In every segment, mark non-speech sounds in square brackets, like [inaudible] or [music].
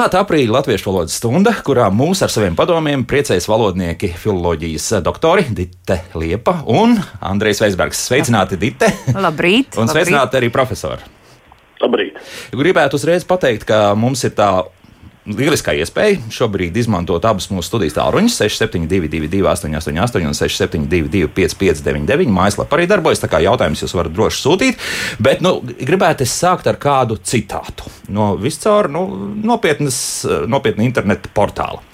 Klāta aprīļa latviešu valodas stunda, kurā mūs ar saviem padomiem priecējas valodnieki, filozofijas doktori Dite Liepa un Andrejs Veisbergs. Sveicināti, Dite! Labrīt! Un labrīt. sveicināti arī profesori! Labrīt! Gribētu uzreiz pateikt, ka mums ir tā lieliskā iespēja šobrīd izmantot abus mūsu studijas tālruņus, 6722, 888, un 672, 559, mājaslapā arī darbojas. Tā kā jautājums jūs varat droši sūtīt, bet nu, gribētu sākt ar kādu citātu no viscaur nu, nopietnas, nopietna interneta portāla.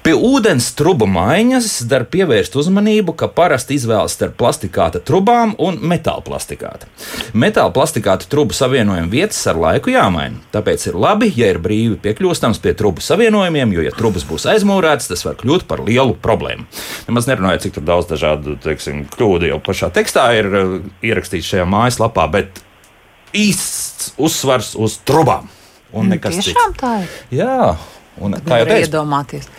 Pie ūdens trubu maiņas dar pievērst uzmanību, ka parasti izvēlas starp plastikāta trubām un metāla plastikāta. Metāla plastikāta trubu savienojuma vietas ar laiku jāmaina. Tāpēc ir labi, ja ir brīvi piekļūstams pie trubu savienojumiem, jo, ja trubas būs aizmūrētas, tas var kļūt par lielu problēmu. Nemaz nerunājot, cik daudz dažādu teiksim, kļūdu jau pašā tekstā ir uh, ierakstīts šajā mājaslapā, bet īsts uzsvars uz trubām. Un nekas cits. Tiešām tā ir. Jā, un kā jau teicu, iedomāties.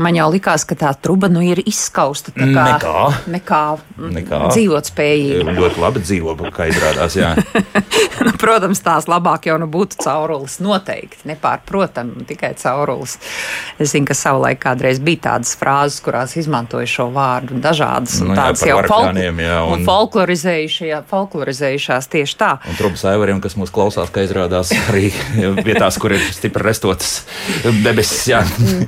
Man jau likās, ka tā truba nu ir izskausta. tā Kā, Nekā. nekā, Nekā. dzīvot spējīga. ļoti labi dzīvo, kā izrādās. [laughs] Nu, Protams, tās labāk jau nu būtu caurulis. Noteikti, nepārprotami, tikai caurulis. Es zinu, ka savulaik kādreiz bija tādas frāzes, kurās izmantoja šo vārdu dažādas. Nu tādas jau jā, un- un folklorizējušajā- folklorizējušās tieši tā. Un trūks aivariem, kas mūs klausās, kā izrādās arī vietās, kur ir stipri restotas debesis. Jā.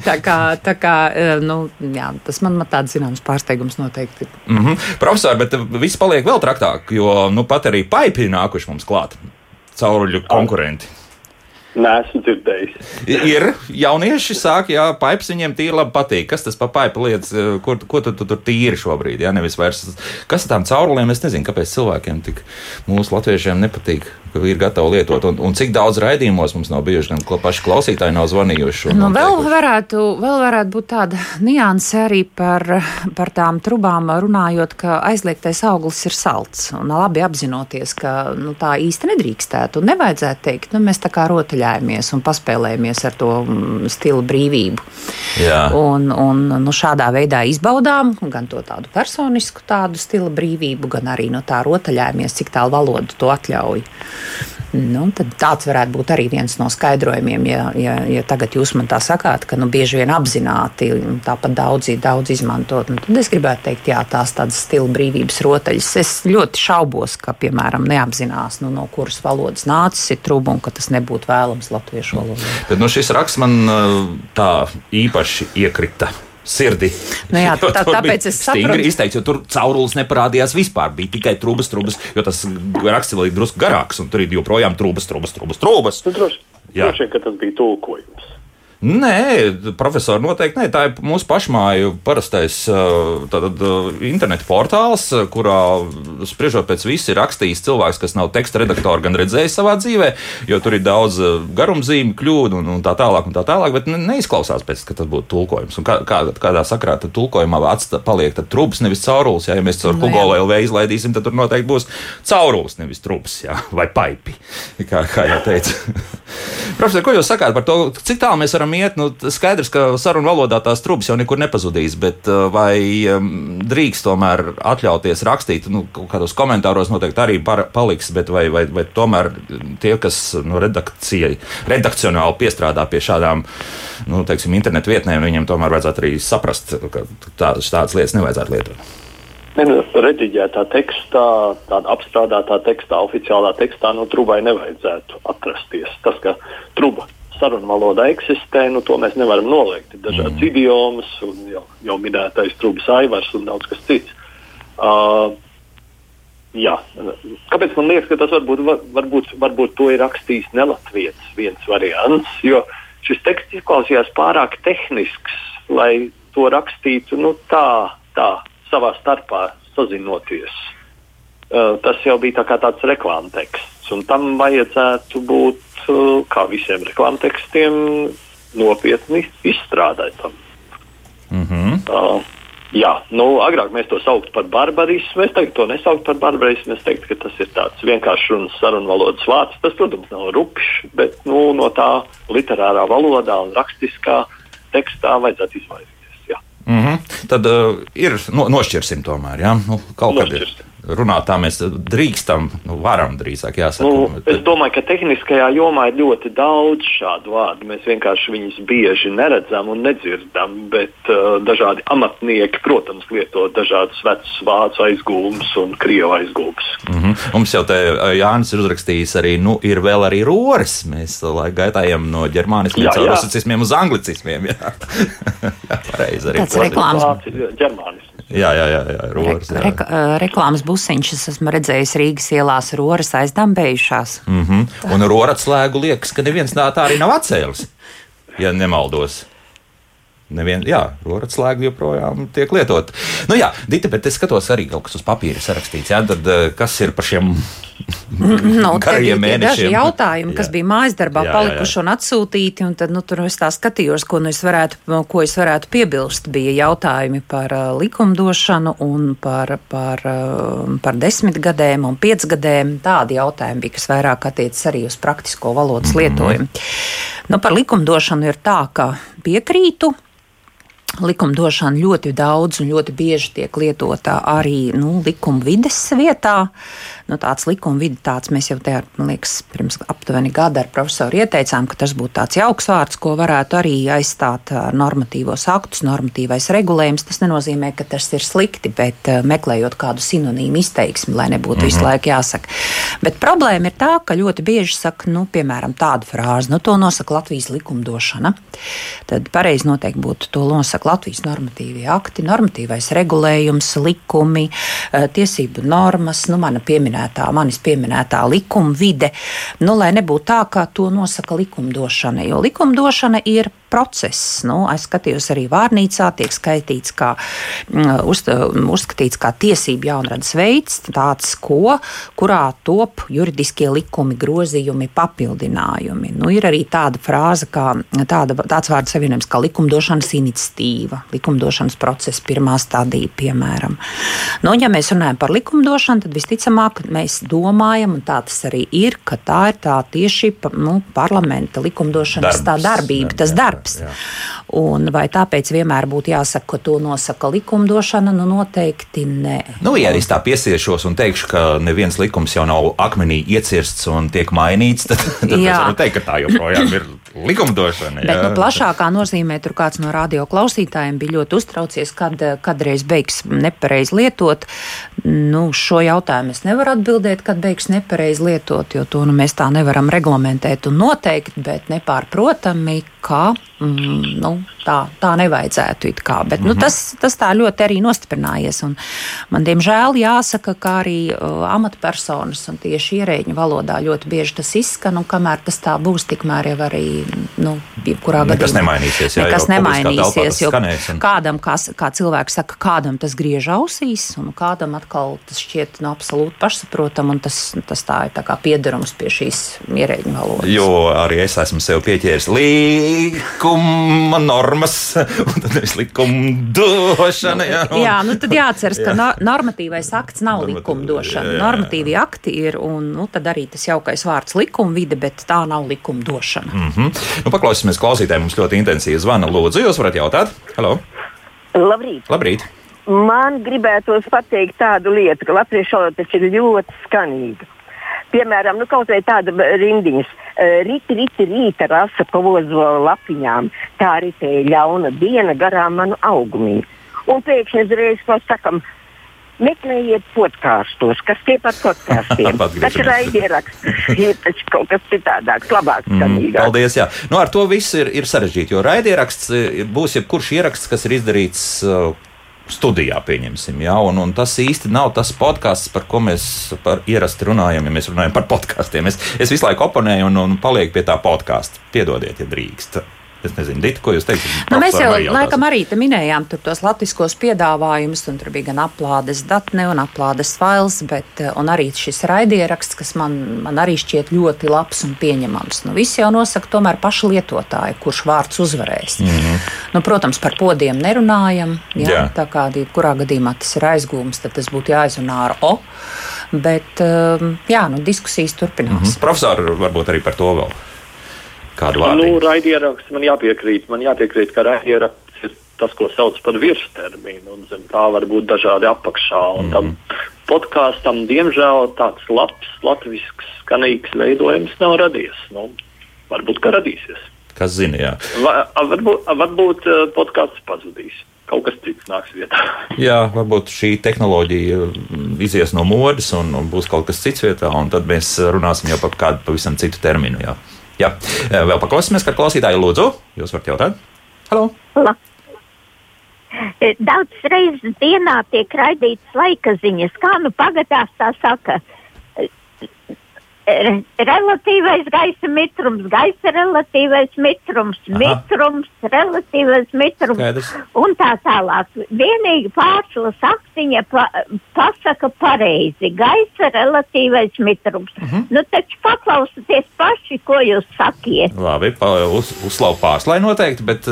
Tā kā, tā kā nu, jā, tas man, tāds zināms pārsteigums noteikti. Mm -hmm. Profesor, bet viss paliek vēl traktāk, jo nu, pat arī paipi nākuši mums klāt. Cauruļu konkurenti. Nē, esmu dzirdējis. Ir jaunieši, sāk, jā, paips viņiem tīri labi patīk. Kas tas par paipu lietas, kur, ko tu, tu tur tīri šobrīd? Jā, nevis vairs. Kas ar tām caurulēm? Es nezinu, kāpēc cilvēkiem tik mūsu latviešiem nepatīk, ka ir gatavi lietot. Un, un cik daudz raidījumos mums nav bijuši, gan paši klausītāji nav zvanījuši. Nu, vēl, teikuši. varētu, vēl varētu būt tāda nianse arī par, par tām trubām, runājot, ka aizliegtais auglis ir salds. Un labi apzinoties, ka nu, tā īsti nedrīkstētu un nevajadzētu teikt, nu, mēs tā kā rotaļājamies un paspēlējamies ar to mm, stilu brīvību. Jā. Un, un nu, šādā veidā izbaudām gan to tādu personisku tādu stila brīvību, gan arī no tā rotaļājamies, cik tālu valoda to atļauj. Nu, tāds varētu būt arī viens no skaidrojumiem, ja, ja, ja tagad jūs man tā sakāt, ka nu, bieži vien apzināti tāpat daudzi daudz izmantot. Nu, tad es gribētu teikt, jā, tās tādas stila brīvības rotaļas. Es ļoti šaubos, ka, piemēram, neapzinās, nu, no kuras valodas nācis ir truba un ka tas nebūtu vēlams latviešu valodā. Bet nu, šis raksts man uh, tā īpaši iekrita. Sirdī. Nu jā, [laughs] tā- tāpēc es saprotu. izteikts, jo tur caurulis neparādījās vispār. Bija tikai trūkas, trūkas, jo tas raksts vēl ir drusku garāks, un tur ir joprojām trūkas, trūkas, trūkas. droši vien, ka tas bija tulkojums. Nē, profesori, noteikti nē. Tā ir mūsu pašmāju parastais tātad, interneta portāls, kurā spriežot pēc visu ir rakstījis cilvēks, kas nav teksta redaktors, gan redzējis savā dzīvē, jo tur ir daudz garumzīmju, kļūdu un, un tā tālāk, un tā tālāk, bet ne- neizklausās pēc, ka tas būtu tulkojums. Un kā, kā, kādā sakrā tad tulkojumā atsta, paliek tad trūks, nevis caurulis. Jā, ja mēs caur Nu jā. Google LV izlaidīsim, tad tur noteikti būs caurulis, nevis trūks, jā, vai paipi, kā, kā jau teicu. [laughs] Profesor, ko jūs sakāt par to, cik tālu mēs varam iet? Nu, skaidrs, ka sarunu valodā tās trūkas jau nekur nepazudīs, bet uh, vai drīkst tomēr atļauties rakstīt, nu, kādos komentāros noteikti arī par, paliks, bet vai, vai, vai tomēr tie, kas no redakcijai, redakcionāli piestrādā pie šādām, nu, teiksim, internetu vietnēm, viņiem tomēr vajadzētu arī saprast, ka tādas, tādas lietas nevajadzētu lietot. Nu, rediģētā tekstā, tādā apstrādātā tekstā, oficiālā tekstā, nu, trubai nevajadzētu atrasties. Tas, ka truba sarunu valodā eksistē, nu, to mēs nevaram noliegt. Ir dažādas mm. idiomas, un jau, jau minētais trubas aivars un daudz kas cits. Uh, jā. Kāpēc man liekas, ka tas varbūt, var, varbūt, varbūt to ir rakstījis nelatvietis viens variants, jo šis teksts izklausījās pārāk tehnisks, lai to rakstītu nu, tā, tā savā starpā sazinoties. Uh, tas jau bija tā tāds reklāmas teksts, un tam vajadzētu būt, uh, kā visiem reklāmas tekstiem, nopietni izstrādātam. Mm -hmm. Uh, jā, nu, agrāk mēs to sauktu par barbarismu. Es tagad to nesauktu par barbarismu. Es teiktu, ka tas ir tāds vienkāršs runas sarunu valodas vārds. Tas, protams, nav rupšs, bet nu, no tā literārā valodā un rakstiskā tekstā vajadzētu izvairīties. Mm -hmm. Tad uh, ir no, nošķirsim tomēr. Ja? Nu, kaut kad ir. Runāt tā mēs drīkstam, nu, varam drīzāk jāsaka. Nu, es domāju, ka tehniskajā jomā ir ļoti daudz šādu vārdu. Mēs vienkārši viņus bieži neredzam un nedzirdam, bet uh, dažādi amatnieki, protams, lieto dažādus vecus vācu aizgūmus un krievu aizgūmus. Mm -hmm. Mums jau te uh, Jānis ir uzrakstījis arī, nu, ir vēl arī roras. Mēs uh, laika gaitā ejam no ģermāniskiem caur rusicismiem uz anglicismiem. Jā, [laughs] jā pareizi arī. Tāds reklāmas. Ģermānis. Jā, jā, jā, jā, roras, jā. Re, re, reklāmas busiņš es esmu redzējis Rīgas ielās, roras aizdambējušās. Mm -hmm. Un roras slēgu liekas, ka neviens tā, tā arī nav atcēlis, ja nemaldos. Nevien, jā, roras slēga joprojām tiek lietot. Nu, jā, Dita, bet es skatos arī kaut kas uz papīra sarakstīts. Jā, tad kas ir par šiem [laughs] nu, gariem mēnešiem? Daži jautājumi, kas jā. bija mājas darbā jā, palikuši jā, jā. un atsūtīti, un tad, nu, tur es tā skatījos, ko, nu es varētu, ko es varētu piebilst. Bija jautājumi par uh, likumdošanu un par, par, uh, par desmitgadēm un piecgadēm. Tādi jautājumi bija, kas vairāk attiecas arī uz praktisko valodas mm -hmm. lietojumu. Nu, par likumdošanu ir tā, ka piekrītu likumdošana ļoti daudz un ļoti bieži tiek lietota arī nu, likuma vides vietā. Nu, tāds likuma vidi, tāds mēs jau te, man liekas, pirms aptuveni gada ar profesoru ieteicām, ka tas būtu tāds jauks vārds, ko varētu arī aizstāt ar normatīvos aktus, normatīvais regulējums. Tas nenozīmē, ka tas ir slikti, bet meklējot kādu sinonīmu izteiksmi, lai nebūtu mm -hmm. visu laiku jāsaka. Bet problēma ir tā, ka ļoti bieži saka, nu, piemēram, tādu frāzi, nu, to nosaka Latvijas likumdošana. Tad pareizi noteikti būtu to nosaka Latvijas normatīvie akti, normatīvais regulējums, likumi, tiesību normas, nu, mana pieminēta pieminētā, manis pieminētā likuma vide, nu, lai nebūtu tā, kā to nosaka likumdošana. Jo likumdošana ir process. Nu, es skatījos arī vārnīcā, tiek skaitīts kā, mm, uz, uzskatīts kā tiesību jaunradas veids, tāds, ko, kurā top juridiskie likumi, grozījumi, papildinājumi. Nu, ir arī tāda frāze, kā tāda, tāds vārdu savienojums kā likumdošanas iniciatīva, likumdošanas procesa pirmā stadija, piemēram. Nu, ja mēs runājam par likumdošanu, tad visticamāk mēs domājam, un tā tas arī ir, ka tā ir tā tieši nu, parlamenta likumdošanas Darbs, darbība, tas darbs darbs. Jā. Un vai tāpēc vienmēr būtu jāsaka, ka to nosaka likumdošana? Nu, noteikti nē. Nu, ja es tā piesiešos un teikšu, ka neviens likums jau nav akmenī iecirsts un tiek mainīts, tad, tad es varu teikt, ka tā joprojām ir likumdošana. Bet, nu, plašākā nozīmē tur kāds no radio klausītājiem bija ļoti uztraucies, kad kādreiz beigs nepareizi lietot. Nu, šo jautājumu es nevaru atbildēt, kad beigs nepareizi lietot, jo to nu, mēs tā nevaram reglamentēt un noteikt, bet nepārprotami, ka mm, nu, tā, tā nevajadzētu. Kā, bet, mm -hmm. nu, mhm. tas, tas tā ļoti arī nostiprinājies. Man, diemžēl, jāsaka, ka arī uh, amatpersonas un tieši ierēģiņu valodā ļoti bieži tas izskan, un kamēr tas tā būs, tikmēr jau arī, nu, jebkurā gadījumā nekas nemainīsies. Jā, nekas nemainīsies, jo un... kādam, kā, kā cilvēks saka, kādam tas griež ausīs, un kādam atkal tas šķiet nu, absolūti pašsaprotam, un tas, tas tā ir tā kā piederums pie šīs ierēģiņu valodas. Jo arī es esmu sev pieķēris līdzi likuma normas, [laughs] un tad ir likumdošana. Jā, un... jā nu tad jāatceras, ka jā. normatīvais akts nav likumdošana. Normatīvi akti ir, un nu, tad arī tas jaukais vārds likumvide, bet tā nav likumdošana. Mm -hmm. nu, paklausīsimies klausītājiem, mums ļoti intensīvi zvana. Lūdzu, jūs varat jautāt? Halo! Labrīt! Labrīt. Man gribētos pateikt tādu lietu, ka latviešu valoda ir ļoti skanīga. Piemēram, nu, kaut vai tāda rindiņas. Rīta, rīta, rīta rasa pa ozola lapiņām. Tā ritēja ļauna diena garām manu augumiņu. Un pēkšņi uzreiz pasakam, meklējiet podkāstos, kas tie par podkāstiem. [laughs] Tas ir raidieraksts, [laughs] ir taču kaut kas citādāks, labāks. Mm, paldies, jā. Nu, ar to viss ir, ir sarežģīti, jo raidieraksts būs jebkurš ieraksts, kas ir izdarīts. Uh, studijā, pieņemsim. Ja? Un, un tas īsti nav tas podkāsts, par ko mēs par ierasti runājam, ja mēs runājam par podkāstiem. Es, es visu laiku oponēju un, un palieku pie tā podkāsta. Piedodiet, ja drīkst. Es nezinu, Dita, ko jūs teicat? Nu, mēs jau laikam arī minējām tos latviskos piedāvājumus, un tur bija gan aplādes datne un aplādes fails, bet eh, arī šis raidieraksts, kas man, man arī šķiet ļoti labs un pieņemams. Nu, visi jau nosaka tomēr paši lietotāji, kurš vārds uzvarēs. Mm -hmm. nu, protams, par podiem nerunājam, jā, jā. tā kā kurā gadījumā tas ir aizgūms, tad tas būtu jāizrunā ar O. Bet ehm, jā, nu, diskusijas turpinās. Mm -hmm. Profesori, varbūt arī par to vēl kādu vārdu? Nu, raidieraksts man jāpiekrīt. Man jāpiekrīt, ka raidieraksts ir tas, ko sauc par virsterminu. Un zem tā var būt dažādi apakšā. Un mm -hmm. tam podkāstam, diemžēl, tāds labs, latviešu skanīgs veidojums nav radies. Nu, varbūt, ka radīsies. Kas zina, jā. Va, varbūt varbūt uh, podkāsts pazudīs. Kaut kas cits nāks vietā. [laughs] jā, varbūt šī tehnoloģija izies no modes un, un būs kaut kas cits vietā, un tad mēs runāsim jau par kādu pavisam citu terminu. Jā, jā. vēl paklausīsimies, kā klausītāji lūdzu. Jūs varat jautāt? Halo! La. Daudz reizes dienā tiek raidītas laika ziņas, kā nu pagadās tā saka. Relatīvais gaisa mitrums, gaisa relatīvais mitrums, Aha. mitrums, relatīvais mitrums Skaidrs. un tā tālāk. Vienīgi pārslas aktiņa pa, pasaka pareizi. Gaisa relatīvais mitrums. Uh mhm. -huh. Nu taču paklausieties paši, ko jūs sakiet. Labi, uz, uzslavu pārslai noteikti, bet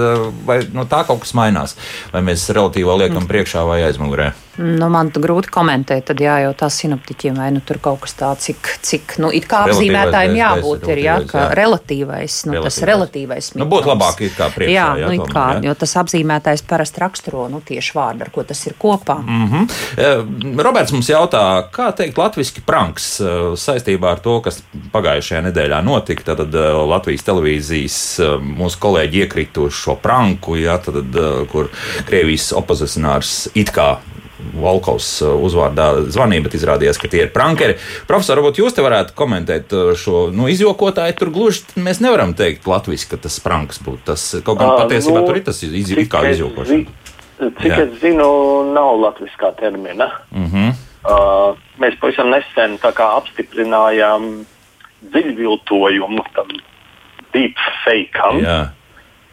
vai no tā kaut kas mainās? Vai mēs relatīvo liekam mm. priekšā vai aizmugurē? Nu, man grūti komentēt, tad jā, jau tā sinoptiķiem vai nu tur kaut kas tāds, cik, cik nu, it kā apzīmētājiem jābūt, ir jā, ka relatīvais, nu, relatīvais. tas relatīvais mitrums. Nu, būtu labāk it kā priekšā. Jā, jā, nu, it kā, jā. jo tas apzīmētājs parasti raksturo, nu, tieši vārdu, ar ko tas ir kopā. Mm -hmm. Roberts mums jautā, kā teikt latviski pranks e, saistībā ar to, kas pagājušajā nedēļā notika, tad e, Latvijas televīzijas mūsu kolēģi iekrita uz šo pranku, jā, tad, kur Krievijas opozicionārs it kā Volkovs uh, uzvārdā zvanīja, bet izrādījās, ka tie ir prankeri. Profesor, varbūt jūs te varētu komentēt uh, šo nu, izjokotāju. Tur gluži mēs nevaram teikt latviešu, ka tas pranks būtu. Tas kaut gan patiesībā nu, tur ir tas iz, kā izjokošana. Cik Jā. es zinu, nav latviskā termina. Mm -hmm. uh, mēs pavisam nesen apstiprinājām dziļviltojumu tam deepfakeam.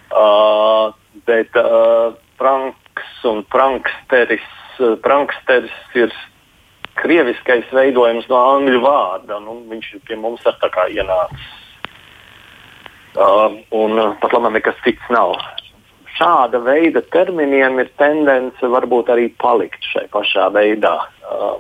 Uh, bet uh, pranks un pranksteris pranksteris ir krieviskais veidojums no angļu vārda. Nu, viņš pie mums ir tā kā ienācis. Uh, un uh, pat labi, nekas cits nav. Šāda veida terminiem ir tendence varbūt arī palikt šai pašā veidā. Uh,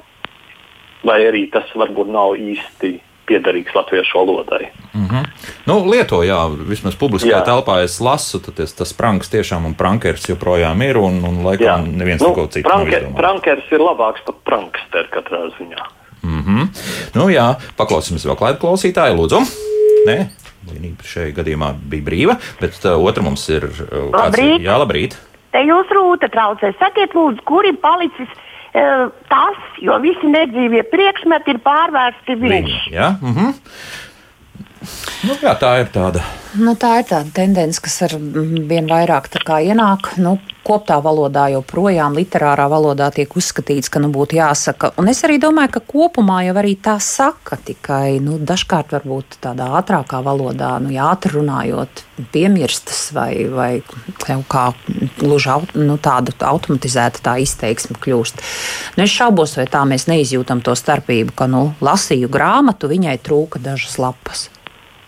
vai arī tas varbūt nav īsti piederīgs latviešu valodai. Mm -hmm. nu, Lieto, jā, vismaz publiskajā jā. telpā es lasu, tad es, tas pranks tiešām un prankers joprojām ir, un, un laikam jā. neviens nu, neko citu pranke, nav Prankers ir labāks par pranksteru katrā ziņā. Mm -hmm. Nu jā, paklausīsimies vēl klāt klausītāju, lūdzu. Nē, vienība šajā gadījumā bija brīva, bet uh, otra mums ir. Uh, labrīt! Jā, labrīt! Te jūs rūta traucē. Sakiet, lūdzu, kur ir palicis tas, jo visi nedzīvie priekšmeti ir pārvērsti viņš. Ja? Mm -hmm. Nu, jā, tā ir tāda. Nu, tā ir tāda tendence, kas ar vien vairāk ienāk. Nu, koptā valodā joprojām literārā valodā tiek uzskatīts, ka nu, būtu jāsaka. Un es arī domāju, ka kopumā jau arī tā saka, tikai nu, dažkārt varbūt tādā ātrākā valodā, nu, ātri runājot, piemirstas vai, vai kaut kā gluži nu, tāda automatizēta tā izteiksme kļūst. Nu, es šaubos, vai tā mēs neizjūtam to starpību, ka nu, lasīju grāmatu, viņai trūka dažas lapas.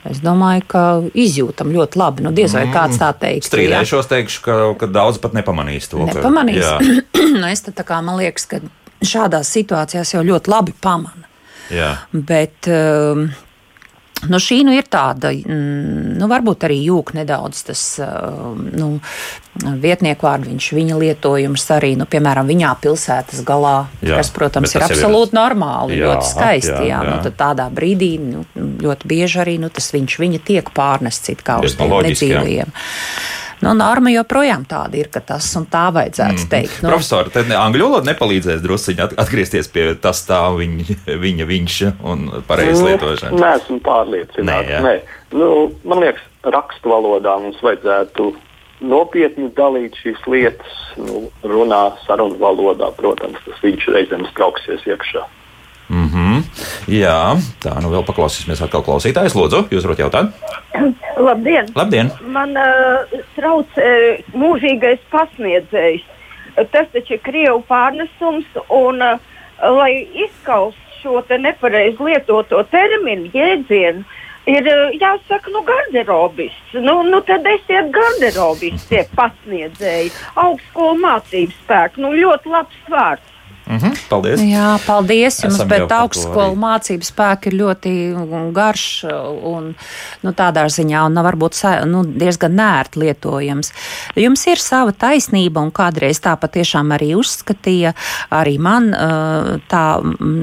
Es domāju, ka izjūtam ļoti labi. Nu, diez vai mm. kāds tā teiks. Strīdēšos, teikšu, ka, ka daudz pat nepamanīs to. Nepamanīs. Ka, [clears throat] nu, es tā kā man liekas, ka šādās situācijās jau ļoti labi pamana. Jā. Bet, um, Nu, šī nu ir tāda, mm, nu, varbūt arī jūka nedaudz tas nu, vietnieku vārdiņš, viņa lietojums arī, nu, piemēram, viņā pilsētas galā, jā, kas, protams, ir absolūti ir... normāli, jā, ļoti skaisti. Jā, jā. Jā. Nu, tādā brīdī nu, ļoti bieži arī nu, tas viņš, viņa tiek pārnests it kā uz tiem nedzīvajiem. Jā. Nu, norma joprojām tāda ir, ka tas un tā vajadzētu mm. teikt. Nu, Profesori, tad angļu valoda nepalīdzēs druskuļi atgriezties pie tas tā viņa, viņa viņš un pareizi nu, lietošana. Nē, esmu pārliecināts. Nē, Nē. Nu, man liekas, rakstu valodā mums vajadzētu nopietni dalīt šīs lietas, nu, runā sarunu valodā, protams, tas viņš reizēm trauksies iekšā. Mm -hmm. Jā, tā nu vēl paklausīsimies atkal klausītājs. Lūdzu, jūs varat jautāt? [clears throat] Labdien! Labdien. Man uh, trauc uh, mūžīgais pasniedzējs. Tas taču ir Krievu pārnesums, un uh, lai izskaust šo nepareizi lietoto terminu, jēdzienu, ir jāsaka, nu, garderobists. Nu, nu, tad esiet garderobists, [laughs] tie pasniedzēji, augstskolu mācību spēku. Nu, ļoti labs vārds. Mm -hmm, paldies! Jā, paldies jums, Esam bet augstskolu mācību spēki ir ļoti garš un nu, tādā ziņā un varbūt nu, diezgan nērt lietojams. Jums ir sava taisnība un kādreiz tā patiešām arī uzskatīja, arī man tā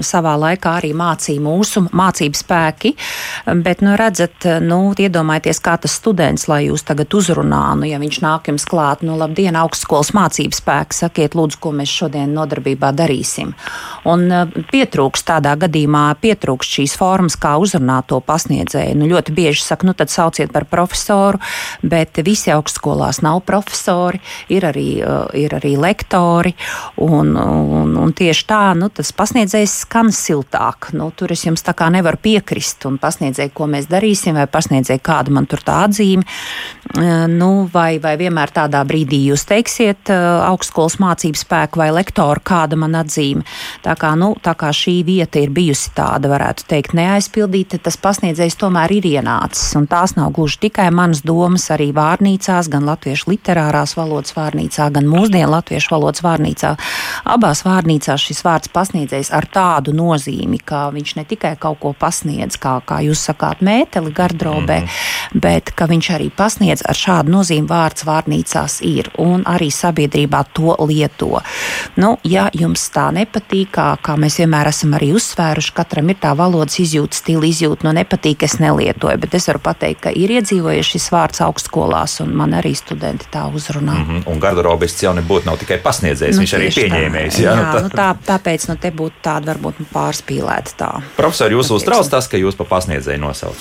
savā laikā arī mācīja mūsu mācību spēki, bet, nu, redzat, nu, iedomājieties, kā tas students, lai jūs tagad uzrunā, nu, ja viņš nāk jums klāt, nu, labdien, augstskolas mācību spēki, sakiet, lūdzu, ko mēs šodien nodarbībā darīsim. Un uh, pietrūks tādā gadījumā, pietrūks šīs formas, kā uzrunāt to pasniedzēju. Nu, ļoti bieži saka, nu tad sauciet par profesoru, bet visi augstskolās nav profesori, ir arī, uh, ir arī lektori, un, un, un tieši tā, nu, tas pasniedzējs skan siltāk. Nu, tur es jums tā kā nevaru piekrist un pasniedzēju, ko mēs darīsim, vai pasniedzēju, kāda man tur tā atzīme, uh, nu, vai, vai vienmēr tādā brīdī jūs teiksiet augstskolas mācību spēku vai lektoru, kāda man atzīme. Tā kā, nu, tā kā šī vieta ir bijusi tāda, varētu teikt, neaizpildīta, tas pasniedzējs tomēr ir ienācis. Un tās nav gluži tikai manas domas, arī vārnīcās, gan latviešu literārās valodas vārnīcā, gan mūsdienu latviešu valodas vārnīcā. Abās vārnīcās šis vārds pasniedzējs ar tādu nozīmi, ka viņš ne tikai kaut ko pasniedz, kā, kā jūs sakāt, mēteli gardrobē, mm -hmm. bet ka viņš arī pasniedz ar šādu nozīmi vārds vārnīcās ir un arī sabiedrībā to lieto. Nu, ja jums tā nepatīk, kā, kā mēs vienmēr esam arī uzsvēruši, katram ir tā valodas izjūta, stila izjūta, no nepatīk, es nelietoju, bet es varu pateikt, ka ir iedzīvojies šis vārds augstskolās, un man arī studenti tā uzrunā. Mm -hmm. Un garderobists jau nebūtu nav tikai pasniedzējs, nu, viņš arī pieņēmējs. Jā, jā nu, tā, tāpēc nu, te būtu tāda varbūt pārspīlēta tā. Profesor, jūs uztrauc tas, ka jūs pa pasniedzēju nosauc?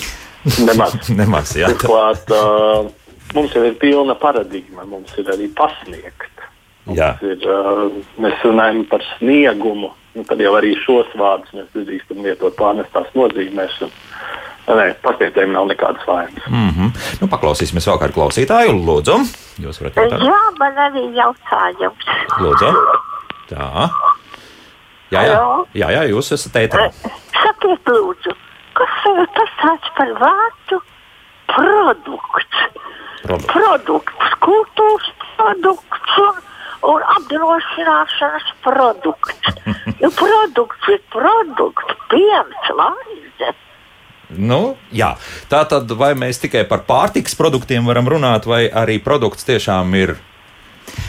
Nemaz. [laughs] Nemaz, jā. Turklāt, uh, mums jau ir pilna paradigma, mums ir arī pasniegt. Ir, uh, mēs runājam par sniegumu, nu, tad jau arī šos vārdus mēs drīkstam lietot pārnestās nozīmēs. Nē, pasniedzējiem nav nekādas vainas. Mm -hmm. nu, paklausīsimies vēl kādu klausītāju. Lūdzu, jūs varat jautāt. Jā, man arī jautājums. Lūdzu. Tā. Jā, jā, jā, jā jūs esat ēterā. Sakiet, lūdzu, kas ir tas par vārdu produkts? Produkts. Produkts, kultūras produkts. Un apdrošināšanas produkts. jo [laughs] produkts ir produkts, piens, maize. Nu, jā. Tā tad vai mēs tikai par pārtiks produktiem varam runāt, vai arī produkts tiešām ir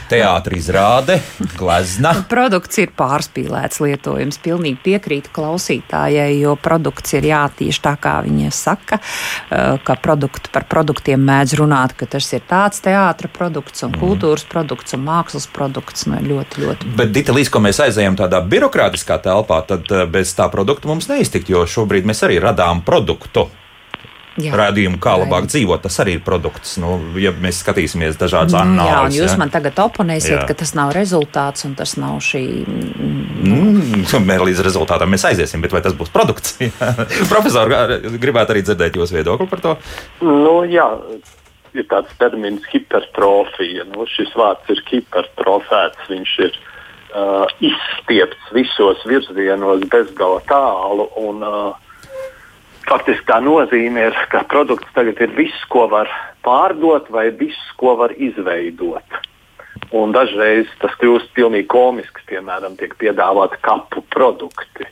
Teātris izrāde, glezna. [laughs] Produkts ir pārspīlēts lietojums. Pilnīgi piekrītu klausītājai, jo produkts ir jātīš tā, kā viņa saka, ka produktu, par produktiem mēdz runāt, ka tas ir tāds teātris produkts un mm. kultūras produkts un mākslas produkts. Nu, ļoti, ļoti. Bet, Dita, līdz ko mēs aizējām tādā birokrātiskā telpā, tad bez tā produkta mums neiztikt, jo šobrīd mēs arī radām produktu jā. rādījumu, kā labāk jā. dzīvot. Tas arī ir produkts. Nu, ja mēs skatīsimies dažādas mm, analīzes. Un jūs ja? man tagad oponēsiet, jā. ka tas nav rezultāts un tas nav šī. Mm, [laughs] līdz rezultātam mēs aiziesim, bet vai tas būs produkts? [laughs] Profesor, gribētu arī dzirdēt jūsu viedokli par to. Nu, jā. Ir tāds termins hipertrofija. Nu, šis vārds ir hipertrofēts. Viņš ir uh, izstiepts visos virzienos, bezgala tālu. Un, uh, faktiski tā nozīme ir, ka produkts tagad ir viss, ko var pārdot, vai viss, ko var izveidot. Un dažreiz tas kļūst pilnīgi komisks. Piemēram, tiek piedāvāti kapu produkti.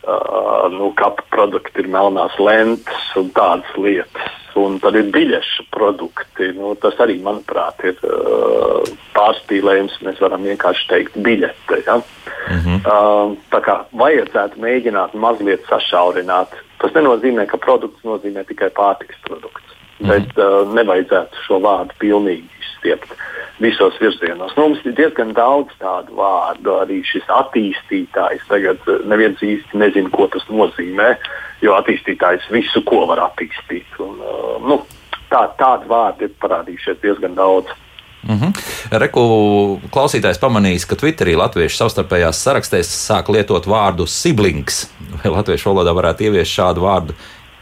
Uh, nu, kapu produkti ir melnās lentes un tādas lietas. Un tad ir biļešu produkti. Nu, tas arī, manuprāt, ir uh, pārspīlējums. Mēs varam vienkārši teikt, biļete. Ja? Mm -hmm. uh, tā kā vajadzētu mēģināt mazliet sašaurināt Tas nenozīmē, ka produkts nozīmē tikai pārtikas produkts. Mm. Bet uh, nevajadzētu šo vārdu pilnīgi izstiept visos virzienos. Nu, mums ir diezgan daudz tādu vārdu. Arī šis attīstītājs tagad uh, neviens īsti nezina, ko tas nozīmē, jo attīstītājs visu, ko var attīstīt. Un, uh, nu, tā, tādu vārdu ir parādījušies diezgan daudz. Mm -hmm. Reku klausītājs pamanījis, ka Twitterī latviešu savstarpējās sarakstēs sāk lietot vārdu siblings. Vai latviešu valodā varētu ieviest šādu vārdu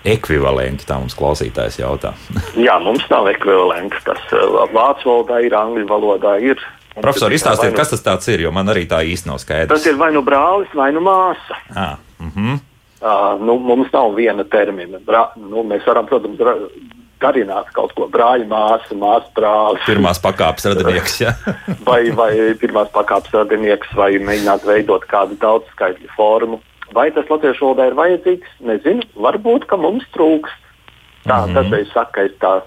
ekvivalenti? Tā mums klausītājs jautā. [laughs] Jā, mums nav ekvivalents. Tas uh, vācu valodā ir, angļu valodā ir. Profesor, izstāstiet, nu, kas tas ir, jo man arī tā īsti nav skaidrs. Tas ir vai nu brālis, vai nu māsa. Ah, mm -hmm. uh, nu, mums nav viena termina. Bra, nu, mēs varam, protams, darināt kaut ko brāļa māsa, māsa brālis. Pirmās pakāpes radinieks, ja? [laughs] vai, vai pirmās pakāpes radinieks, vai mēģināt veidot kādu daudzskaitļu formu. Vai tas latviešu valodā ir vajadzīgs? Nezinu. Varbūt, mums trūkst. Tā mm -hmm. dažreiz saka, ir tā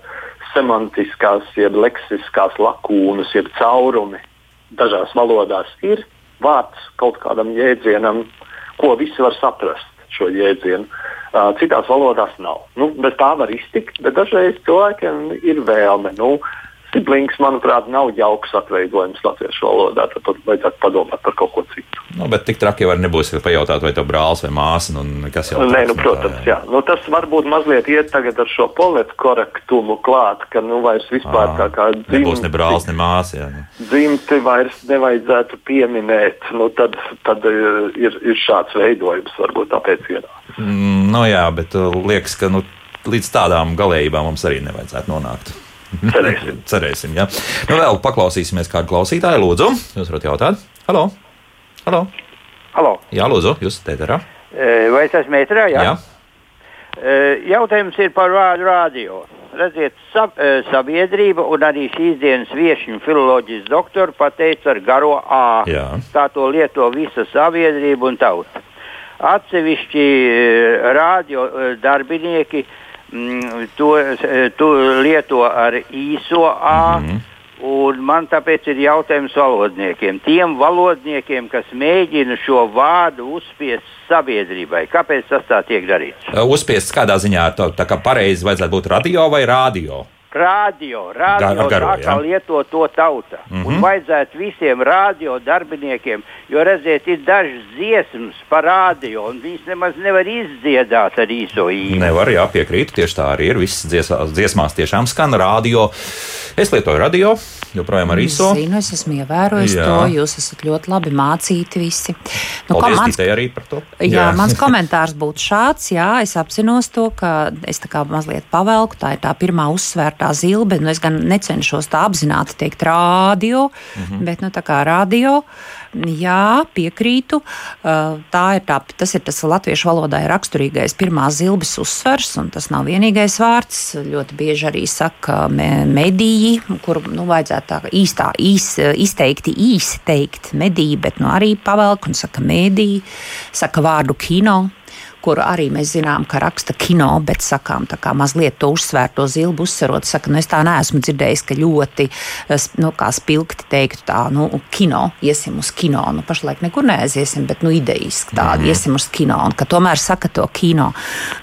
semantiskās, jeb leksiskās lakūnas, jeb caurumi dažās valodās ir vārds kaut kādam jēdzienam, ko visi var saprast šo jēdzienu. Uh, citās valodās nav. Nu, bez tā var iztikt, bet dažreiz cilvēkiem ir vēlme. Nu, Siblings, manuprāt, nav jauks atveidojums latviešu valodā. Tad tur vajadzētu padomāt par kaut ko citu. Nu, bet tik traki jau nebūs, ja pajautāt, vai tev brālis vai māsa. Nu, kas jau Nē, nu, protams, jā. jā. Nu, tas varbūt mazliet iet tagad ar šo politkorektumu klāt, ka nu vairs vispār tā kā dzimti. Nebūs ne brālis, ne māsa. Jā, nu. Dzimti vairs nevajadzētu pieminēt. Nu, tad tad ir, ir šāds veidojums varbūt tāpēc ienāk. Mm, nu jā, bet uh, liekas, ka nu, līdz tādām galējībām mums arī nevajadzētu nonākt. Cerēsim. [laughs] Cerēsim ja. nu, vēl paklausīsimies kādu klausītāju. Lūdzu, jūs varat jautāt? Halo! Halo! Halo. Jā, lūdzu, jūs esat ēterā. Vai es esmu ēterā? Jā. jā. Jautājums ir par vārdu rādio. Redziet, sab, sabiedrība un arī šīs dienas viesiņu filozofijas doktora pateica ar garo A. Jā. Tā to lieto visa sabiedrība un tauta. Atsevišķi radio darbinieki uh, mm, to, to lieto ar īso A. Mm -hmm. Un man tāpēc ir jautājums valodniekiem. Tiem valodniekiem, kas mēģina šo vārdu uzspiest sabiedrībai, kāpēc tas tā tiek darīts? Uzspiests kādā ziņā, tā, tā kā pareizi vajadzētu būt radio vai radio? Rādio, rādio Gar, tā kā lieto to tauta. Mm -hmm. Un mhm. vajadzētu visiem rādio darbiniekiem, jo redziet, ir dažas dziesmas par rādio, un viņas nemaz nevar izdziedāt ar īso īņu. Nevar, jā, piekrītu, tieši tā arī ir. Visas dziesmās, dziesmās tiešām skan rādio. Es lietoju radio, joprojām ar īso. Es zinu, es esmu ievērojis jā. to, jūs esat ļoti labi mācīti visi. Nu, Paldies, mans, arī par to. Jā, jā mans [laughs] komentārs būtu šāds, jā, es apzinos to, ka es tā kā mazliet pavelku, tā ir tā pirmā uzsvērta tā zilbe, nu es gan necenšos tā apzināti teikt rādio, mm -hmm. bet nu tā kā rādio. Jā, piekrītu. Tā ir tā, tas ir tas latviešu valodai raksturīgais pirmās zilbes uzsvers, un tas nav vienīgais vārds. Ļoti bieži arī saka mediji, kur nu, vajadzētu tā īstā, īs, izteikti īsi teikt mediji, bet nu, arī pavelk un saka mediji, saka vārdu kino kuru arī mēs zinām, ka raksta kino, bet sakām tā kā mazliet to uzsvērto zilbu uzsverot, saka, nu es tā neesmu dzirdējis, ka ļoti, nu kā spilgti teiktu tā, nu kino, iesim uz kino, nu pašlaik nekur neaiziesim, bet nu idejiski tā, mm. iesim uz kino, un ka tomēr saka to kino.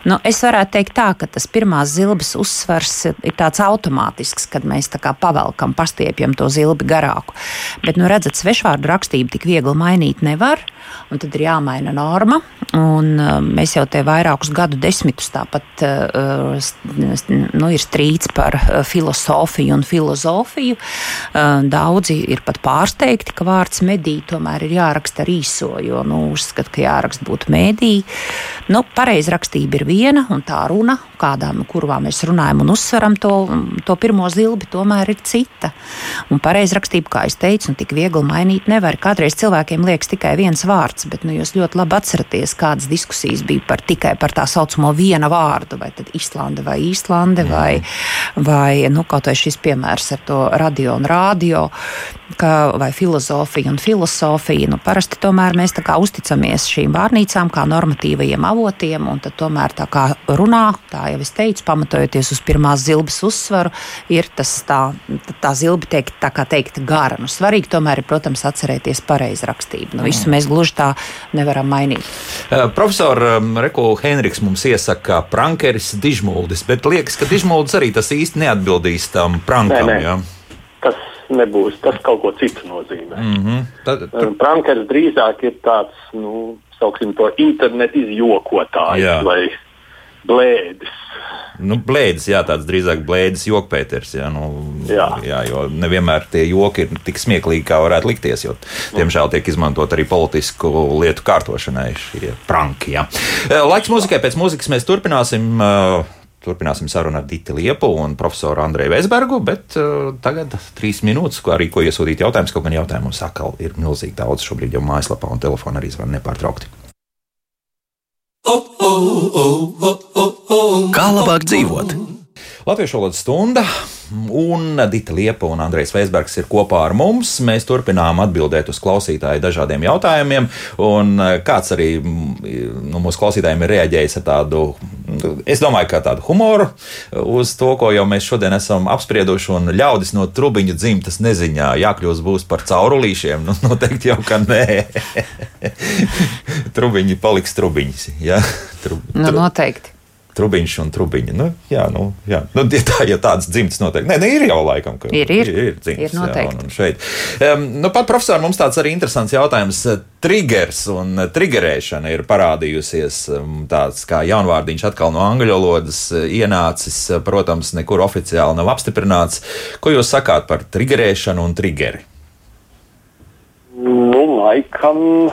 Nu, es varētu teikt tā, ka tas pirmās zilbes uzsvers ir tāds automātisks, kad mēs tā kā pavelkam, pastiepjam to zilbi garāku. Bet, nu redzat, svešvārdu rakstību tik viegli mainīt nevar un tad ir jāmaina norma. Un, uh, mēs jau te vairākus gadu desmitus tāpat uh, nu, ir strīds par uh, filozofiju un filozofiju. Daudzi ir pat pārsteigti, ka vārds medī tomēr ir jāraksta ar īso, jo nu, uzskata, ka jāraksta būtu medī. Nu, Pareizrakstība ir viena, un tā runa, kādām, kurā mēs runājam un uzsveram to, to pirmo zilbi, tomēr ir cita. Un pareizrakstība, kā es teicu, tik viegli mainīt nevar. Kādreiz cilvēkiem liekas tikai viens vārds, bet nu, jūs ļoti labi atceraties, kādas diskusijas bija par tikai par tā saucamo viena vārdu, vai tad Islande vai Īslande, vai, vai nu, kaut vai šis piemērs ar to radio un rādio, ka, vai filozofija un filozofija. Nu, parasti tomēr mēs tā kā uzticamies šīm vārnīcām kā normatīvajiem avotiem, un tad tomēr tā kā runā, tā jau es teicu, pamatojoties uz pirmās zilbes uzsvaru, ir tas tā, tā zilba teikt, tā kā teikt gara. Nu, svarīgi tomēr ir, protams, atcerēties pareizrakstību. Nu, visu mēs gluži tā nevaram mainīt. Uh, profesor um, Reku Henriks mums iesaka prankeris dižmuldis, bet liekas, ka dižmuldis arī tas īsti neatbildīs tam prankam. Nē, nē. Ja? Tas nebūs, tas kaut ko citu nozīmē. Mm -hmm. Tad, tad... Prankeris drīzāk ir tāds, nu, sauksim to internetu izjokotājs vai blēdis. Nu, blēdis, jā, tāds drīzāk blēdis, jokpēters. Jā, nu, jā. jā, jo nevienmēr tie joki ir tik smieklīgi, kā varētu likties. Jo, diemžēl tiek izmantot arī politisku lietu kārtošanai šie pranki. Jā. Laiks muzikai, pēc muzikas mēs turpināsim. Uh, Turpināsim sarunu ar Dīti Liepu un profesoru Andreju Vesbergu, bet uh, tagad trīs minūtes, ko arī ko iesūtīt jautājumus. Kaut gan jautājumu mums atkal ir milzīgi daudz šobrīd jau mājaslapā un telefonā arī zvan nepārtraukti. Kā labāk dzīvot? Latviešu valodas stunda un Dita Liepa un Andrejs Veisbergs ir kopā ar mums. Mēs turpinām atbildēt uz klausītāju dažādiem jautājumiem, un eh, kāds arī mm, nu, mūsu klausītājiem ir reaģējis ar tādu, es domāju, kā tādu humoru uz to, ko jau mēs šodien esam apsprieduši, un ļaudis no trubiņu dzimtas neziņā jākļūst būs par caurulīšiem. Nu, noteikti jau, ka nē. [laughs] trubiņi paliks trubiņas. Ja? Tru, tru... Nu, noteikti trubiņš un trubiņa. Nu, jā, nu, jā. Nu, ja, tā, ja tādas dzimtas noteikti. Nē, ne, ir jau laikam, ka ir, ir, ir, dzimtas, ir noteikti. Jā, un, un šeit. Um, nu, pat profesori, mums tāds arī interesants jautājums. Triggers un triggerēšana ir parādījusies um, tāds kā jaunvārdiņš atkal no angļu valodas ienācis, protams, nekur oficiāli nav apstiprināts. Ko jūs sakāt par triggerēšanu un triggeri? Nu, laikam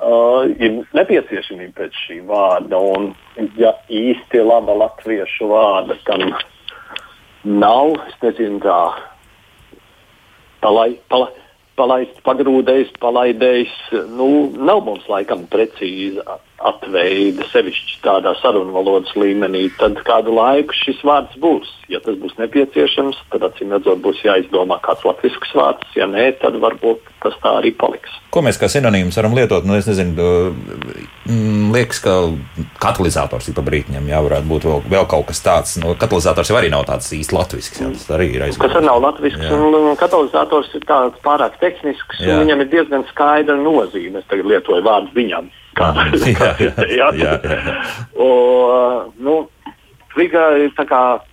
uh, ir nepieciešamība pēc šī vārda. Un, ja īsti laba latviešu vārda tam nav, es nezinu, tā palai, palai, palaist, pagrūdējis, palaidējis, nu, nav mums laikam precīza atveida, sevišķi tādā sarunvalodas līmenī, tad kādu laiku šis vārds būs. Ja tas būs nepieciešams, tad acīm redzot, būs jāizdomā kāds latviešu vārds. Ja nē, tad varbūt tas tā arī paliks. Ko mēs kā sinonīmus varam lietot? Nu, es nezinu, mm, liekas, ka katalizators ir pa brītņam, jā, varētu būt vēl, vēl kaut kas tāds. Nu, katalizators jau arī nav tāds īsti latvisks. Jā, tas arī ir aizgājis. Tas arī nav latvisks, jā. un katalizators ir tāds pārāk tehnisks, jā. un viņam ir diezgan skaidra nozīme. Es tagad lietoju vārdu viņam kā jā, jā, jā. O, nu, Riga ir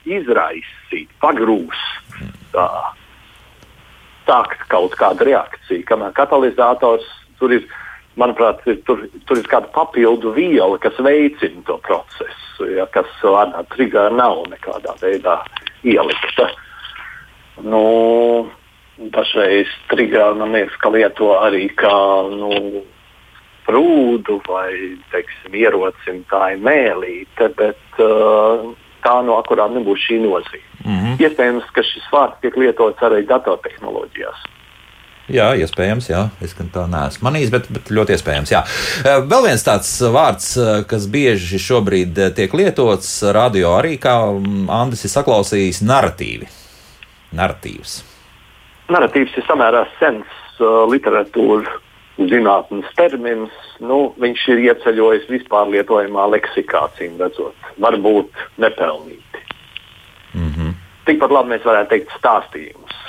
izraisīt, pagrūst, tā, sākt kaut kādu reakciju, kamēr katalizators tur ir. Manuprāt, ir, tur, tur ir kāda papildu viela, kas veicina to procesu, ja, kas vārdā trigā nav nekādā veidā ielikta. Nu, dažreiz trigā man liekas, ka lieto arī kā nu, prūdu vai teiksim, ierocim, tā ir mēlīte, bet uh, tā no kurām nebūs šī nozīme. Mm -hmm. Iespējams, ka šis vārds tiek lietots arī datortehnoloģijās. Jā, iespējams, jā. Es tā neesmu manījis, bet, bet ļoti iespējams. Jā. Uh, vēl viens tāds vārds, uh, kas bieži šobrīd uh, tiek lietots radio arī, kā mm, Andris ir saklausījis, narratīvi. Narratīvs. Narratīvs ir samērā sens uh, literatūra zinātnīs termins, nu, viņš ir ieceļojis vispār lietojamā leksikā, cīm redzot, varbūt nepelnīti. Mm -hmm. Tikpat labi mēs varētu teikt stāstījums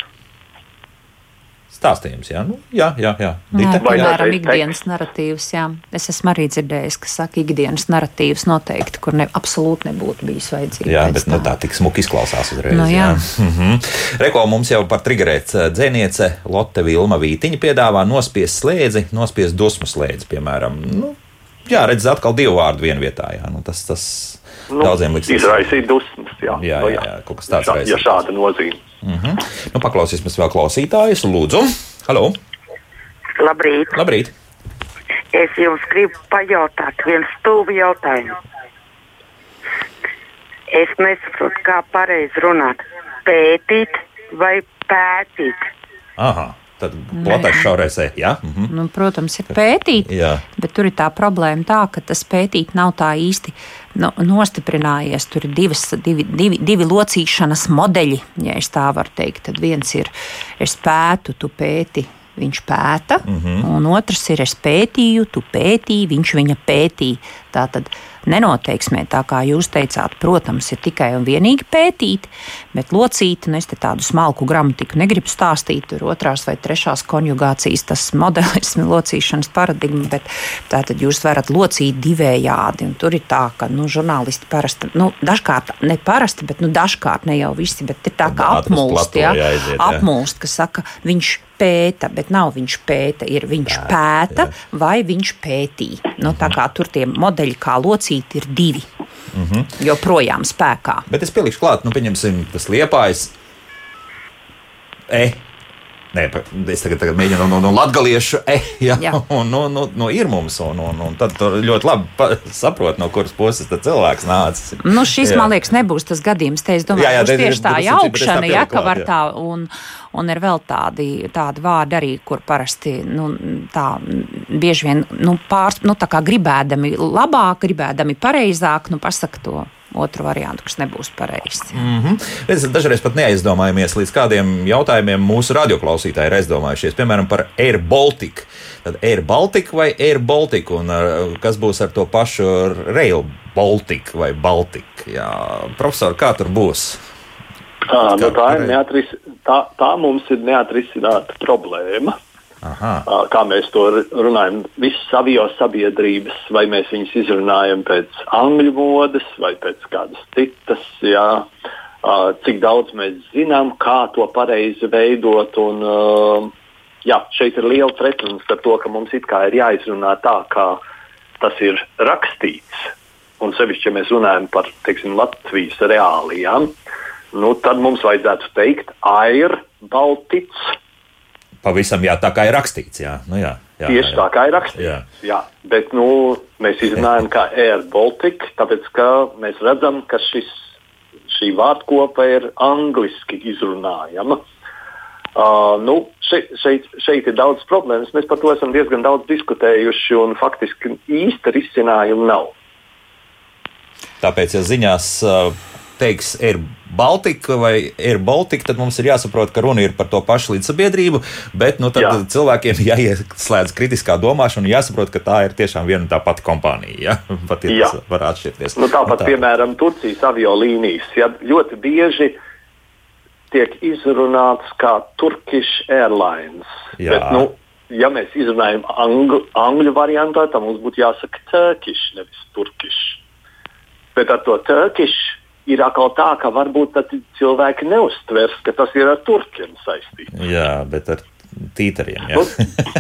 stāstījums. Jā, nu, jā, jā. jā. Dita, jā piemēram, ikdienas narratīvs. Jā. Es esmu arī dzirdējis, ka saka, ikdienas narratīvs noteikti, kur ne, absolūti nebūtu bijis vajadzīgs. Jā, bet nu, tā tik smuki izklausās uzreiz. Nu, jā. Jā. Mhm. Reko mums jau par triggerēt eh, dzēniece Lotte Vilma Vītiņa piedāvā nospiest slēdzi, nospiest dusmu slēdzi, piemēram. Nu, jā, redz, atkal divu vārdu vienā vietā. Jā. Nu, tas, tas nu, daudziem liks. Izraisīt dusmas, jā. Jā, jā, jā, kaut kas tāds. Ja šāda nozīme. -hmm. nu, paklausīsimies vēl klausītājus. Lūdzu, halo! Labrīt! Labrīt. Es jums gribu pajautāt vienu stūvi jautājumu. Es nesaprotu, kā pareizi runāt. Pētīt vai pētīt? Aha. Tad platais šaurais e. Ja? Mhm. Nu, protams, ir pētīt, jā. bet tur ir tā problēma, tā, ka tas pētīt nav tā īsti nu, nostiprinājies. Tur ir divas, divi, divi, divi locīšanas modeļi, ja tā var teikt. Tad viens ir es pētu, tu pēti. Viņš pēta, mm -hmm. un otrs ir es pētīju, tu pētīji, viņš viņa pētīja. Tā tad nenoteiksmē, tā kā jūs teicāt, protams, ir tikai un vienīgi pētīt, bet locīt, nu es te tādu smalku gramatiku negribu stāstīt, tur otrās vai trešās konjugācijas tas modelis, locīšanas paradigma, bet tā tad jūs varat locīt divējādi, un tur ir tā, ka, nu, žurnālisti parasti, nu, dažkārt, ne parasti, bet, nu, dažkārt ne jau visi, bet ir tā, ka apmulst, jā, jāiziet, jā. apmulst, ka saka, viņš pēta, bet nav viņš pēta, ir viņš pēta, pēta vai viņš pētīja. Nu, tā kā tur tie modeļi, kā locīt, ir divi. Mm -hmm. Joprojām spēkā. Bet es pielikšu klāt, nu, pieņemsim, tas liepājs. E. Nē, es tagad, tagad mēģinu no, no, latviešu, e, ja, [laughs] un no, no, no ir mums, un, un, un tad ļoti labi saprot, no kuras puses cilvēks nācis. Nu, šis, jā. man liekas, nebūs tas gadījums. Te es domāju, jā, jā, būs tieši tā jaukšana, ja, ka var tā, un, Un ir vēl tādi, tādi vārdi arī, kur parasti nu, tā bieži vien nu, pārs, nu, gribēdami labāk, gribēdami pareizāk, nu, pasaka to otru variantu, kas nebūs pareizs. Mm -hmm. Mēs dažreiz pat neaizdomājamies, līdz kādiem jautājumiem mūsu radioklausītāji ir aizdomājušies. Piemēram, par Air Baltica. Tad Air Baltica vai Air Baltica, un kas būs ar to pašu Rail Baltica vai Baltica? Jā, profesor, kā tur būs? Tā, nu, tā, ir neatris, tā, tā mums ir neatrisināta problēma. Aha. Kā mēs to runājam, visas avio sabiedrības, vai mēs viņus izrunājam pēc angļu modes vai pēc kādas citas. Jā. Cik daudz mēs zinām, kā to pareizi veidot. Un, jā, šeit ir liela pretruna starp to, ka mums it kā ir jāizrunā tā, kā tas ir rakstīts. Un sevišķi, ja mēs runājam par teiksim, Latvijas reālijām, nu, tad mums vajadzētu teikt, Air Baltics Pavisam jā, tā kā ir rakstīts. Jā. Nu, jā, jā, Tieši jā. tā kā ir rakstīts. Jā. Jā. Bet nu, mēs izrunājam, kā Air Baltica, tāpēc ka mēs redzam, ka šis, šī vārdkopa ir angliski izrunājama. Uh, nu, šeit, šeit, šeit ir daudz problēmas. Mēs par to esam diezgan daudz diskutējuši, un faktiski īsta risinājuma nav. Tāpēc, ja ziņās teiks Air Baltica vai Air Baltica, tad mums ir jāsaprot, ka runa ir par to pašu līdzsabiedrību, bet nu, Jā. cilvēkiem [laughs] jāieslēdz kritiskā domāšana un jāsaprot, ka tā ir tiešām viena un tā pati kompānija. Ja? [laughs] Pat ja tas var atšķirties. Nu, tāpat, nu, tā. piemēram, Turcijas aviolīnijas. Ja? Ļoti bieži tiek izrunāts kā Turkish Airlines. Jā. Bet, nu, ja mēs izrunājam angļu, angļu variantā, tad mums būtu jāsaka Turkish, nevis Turkish. Bet ar to Turkish ir atkal tā, ka varbūt cilvēki neustvers, ka tas ir ar turkiem saistīts. Jā, bet ar tītariem. Jā, nu,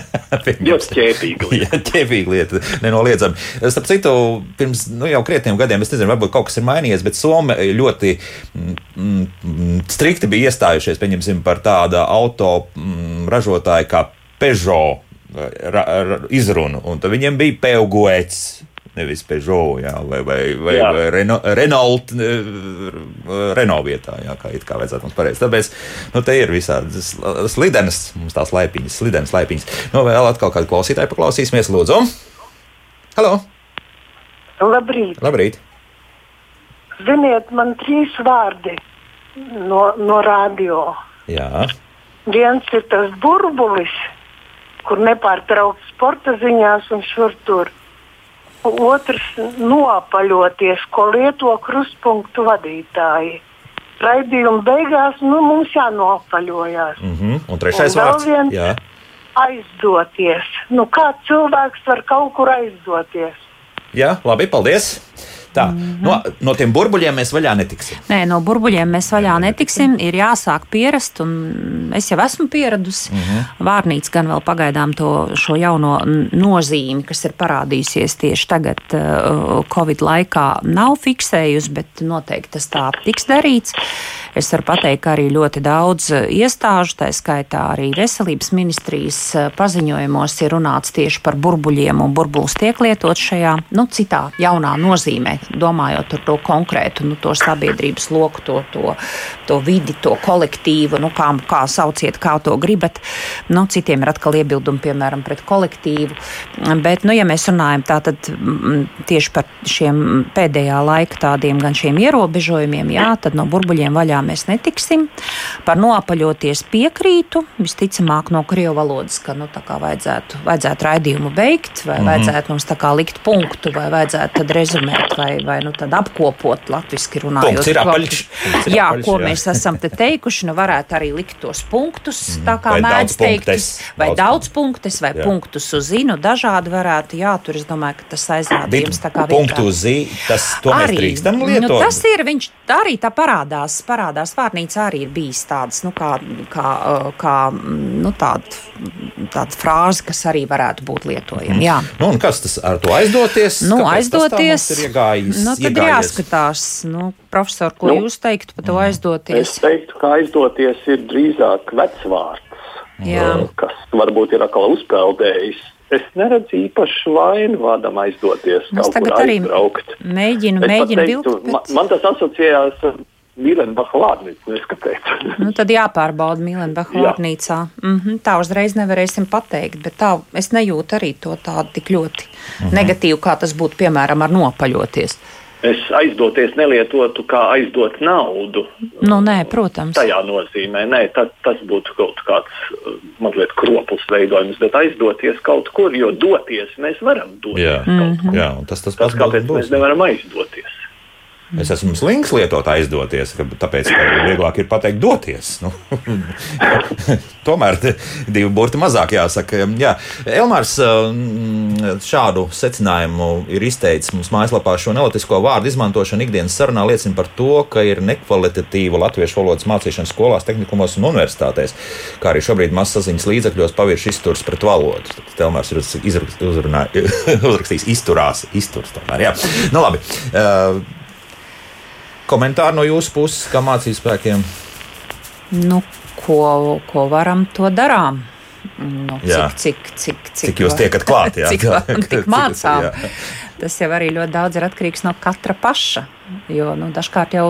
[laughs] ļoti ķēpīga lieta. jā, ķēpīga lieta, nenoliedzami. Starp citu, pirms nu, jau krietniem gadiem, es nezinu, varbūt kaut kas ir mainījies, bet Somi ļoti mm, mm, strikti bija iestājušies, pieņemsim, par tādu auto mm, ražotāju kā Peugeot ra, ra, izrunu, un tad viņiem bija Peugeots nevis Peugeot, jā, vai, vai, vai, jā. vai Renault, Renault, Renault vietā, jā, kā it kā vajadzētu mums pareizi. Tāpēc, nu, te ir visādi slidenas, mums tās laipiņas, slidenas laipiņas. Nu, vēl atkal kādu klausītāju paklausīsimies, lūdzu. Halo! Labrīt! Labrīt! Ziniet, man trīs vārdi no, no radio. Jā. Viens ir tas burbulis, kur nepārtraukti sporta ziņās un šur tur otrs nopaļoties, ko lieto krustpunktu vadītāji. Raidījuma beigās nu, mums jānopaļojas. Mm -hmm. Un trešais un vārds viens, Jā. aizdoties. Nu, kā cilvēks var kaut kur aizdoties? Jā, labi, paldies! Tā, -hmm. no, no tiem burbuļiem mēs vaļā netiksim. Nē, no burbuļiem mēs vaļā netiksim. Ir jāsāk pierast, un es jau esmu pieradusi. Mm -hmm. Vārnīca gan vēl pagaidām to šo jauno nozīmi, kas ir parādījusies tieši tagad, uh, Covid laikā, nav fiksējusi, bet noteikti tas tā tiks darīts. Es varu pateikt, ka arī ļoti daudz uh, iestāžu, tā skaitā arī veselības ministrijas uh, paziņojumos, ir runāts tieši par burbuļiem, un burbulis tiek lietots šajā nu, citā jaunā nozīmē domājot par to konkrētu nu, to sabiedrības loku, to, to, to vidi, to kolektīvu, nu, kā, kā sauciet, kā to gribat. Nu, citiem ir atkal iebildumi, piemēram, pret kolektīvu. Bet, nu, ja mēs runājam tātad tieši par šiem pēdējā laika tādiem gan šiem ierobežojumiem, jā, tad no burbuļiem vaļā mēs netiksim. Par noapaļoties piekrītu, visticamāk no krievu valodas, ka nu, vajadzētu, vajadzētu raidījumu beigt, vai mm -hmm. vajadzētu mums tā kā likt punktu, vai vajadzētu tad rezumēt, vai vai, vai nu, apkopot latviešu runājot. Punkts ir apaļš. Punkts ir jā, apaļš, ko jā. mēs esam te teikuši, nu varētu arī likt tos punktus, mm. tā kā mēdz teikt, vai daudz, punktus, vai jā. punktus uz zinu, dažādi varētu, jā, tur es domāju, ka tas aizrādījums tā kā punktu uz zi, tas to arī, mēs drīkstam nu, lietot. Nu, tas ir, viņš arī tā parādās, parādās vārnīca arī ir bijis tāds, nu kā, kā, kā nu tāda, tāda frāze, kas arī varētu būt lietojama. Mm. Jā. Nu, un kas tas ar to aizdoties? Nu, aizdoties. ir iegājis iegājis. Nu, tad iegājies. jāskatās, nu, profesor, ko nu, jūs teiktu par to mm. aizdoties? Es teiktu, ka aizdoties ir drīzāk vecvārds, Jā. kas varbūt ir atkal uzpeldējis. Es neredzu īpašu vainu vādam aizdoties. Es tagad arī aizbraukt. mēģinu, es mēģinu vilkt. Bet... Man, man tas asociējās ar Mīlenbacha neskatīt. [laughs] nu, tad jāpārbauda Mīlenbacha Jā. vārnīcā. Mm -hmm, tā uzreiz nevarēsim pateikt, bet tā es nejūtu arī to tādu tik ļoti -hmm. negatīvu, kā tas būtu, piemēram, ar nopaļoties. Es aizdoties nelietotu kā aizdot naudu. Nu, nē, protams. Tajā nozīmē, nē, tas, tas būtu kaut kāds uh, mazliet kropls veidojums, bet aizdoties kaut kur, jo doties mēs varam doties. Jā, mm -hmm. jā tas tas pats. Kāpēc būs. mēs nevaram aizdoties? Es esmu slinks lietot aizdoties, tāpēc ka vieglāk ir pateikt doties. Nu, [laughs] tomēr divi burti mazāk jāsaka. Jā. Elmārs mm, šādu secinājumu ir izteicis mums mājaslapā. Šo nelotisko vārdu izmantošana ikdienas sarunā liecina par to, ka ir nekvalitatīva latviešu valodas mācīšana skolās, tehnikumos un universitātēs, kā arī šobrīd mazsaziņas līdzekļos pavirši izturs pret valodu. Elmārs ir [laughs] uzrakstījis izturās, izturs tomēr. Jā. Nu, labi. Komentāri no jūsu puses, kā mācību spēkiem? Nu, ko, ko varam, to darām. Nu, cik, cik, cik, cik, cik jūs tiekat klāt? Jā, [laughs] cik, [laughs] cik mācām. Tas jau arī ļoti daudz ir atkarīgs no katra paša. Jo nu, dažkārt jau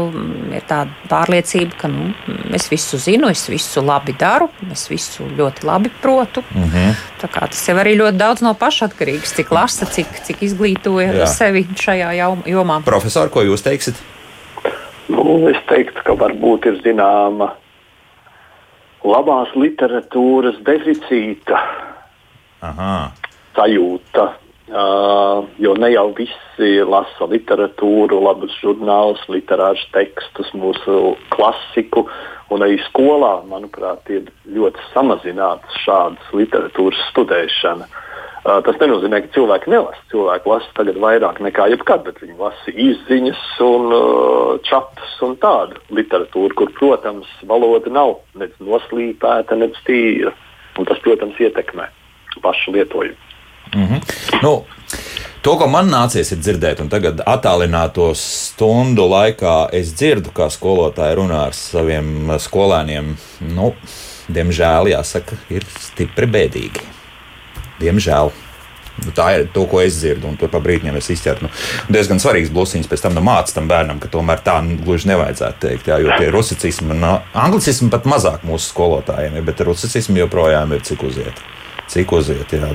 ir tāda pārliecība, ka nu, es visu zinu, es visu labi daru, es visu ļoti labi protu. Mm -hmm. Tas jau arī ļoti daudz no paša atkarīgs, cik lasa, cik, cik izglītoja Jā. sevi šajā jomā. Profesor, ko jūs teiksiet? Nu, es teiktu, ka varbūt ir zināma labās literatūras deficīta Aha. sajūta. Uh, jo ne jau visi lasa literatūru, labus žurnālus, literārus tekstus, mūsu klasiku. Un arī skolā, manuprāt, ir ļoti samazināta šādas literatūras studēšana. Uh, Tas nenozīmē, ka cilvēki nelasa. Cilvēki lasa tagad vairāk nekā jebkad, bet viņi lasa izziņas un uh, čatus un tādu literatūru, kur, protams, valoda nav nec noslīpēta, nec tīra. Un tas, protams, ietekmē pašu lietojumu. Mm -hmm. nu, To, ko man nācies dzirdēt, un tagad attālināto stundu laikā es dzirdu, kā skolotāji runā ar saviem skolēniem, nu, diemžēl, jāsaka, ir stipri bēdīgi. Diemžēl. Nu, tā ir to, ko es dzirdu, un tur pa brīdim es izķeru. Nu, diezgan svarīgs blūziņš pēc tam nu, mācīt tam bērnam, ka tomēr tā nu, gluži nevajadzētu teikt. Jā, jo tie rusicismi un anglicismi pat mazāk mūsu skolotājiem ir, bet rusicismi joprojām ir cik uziet. Cik uziet, jā.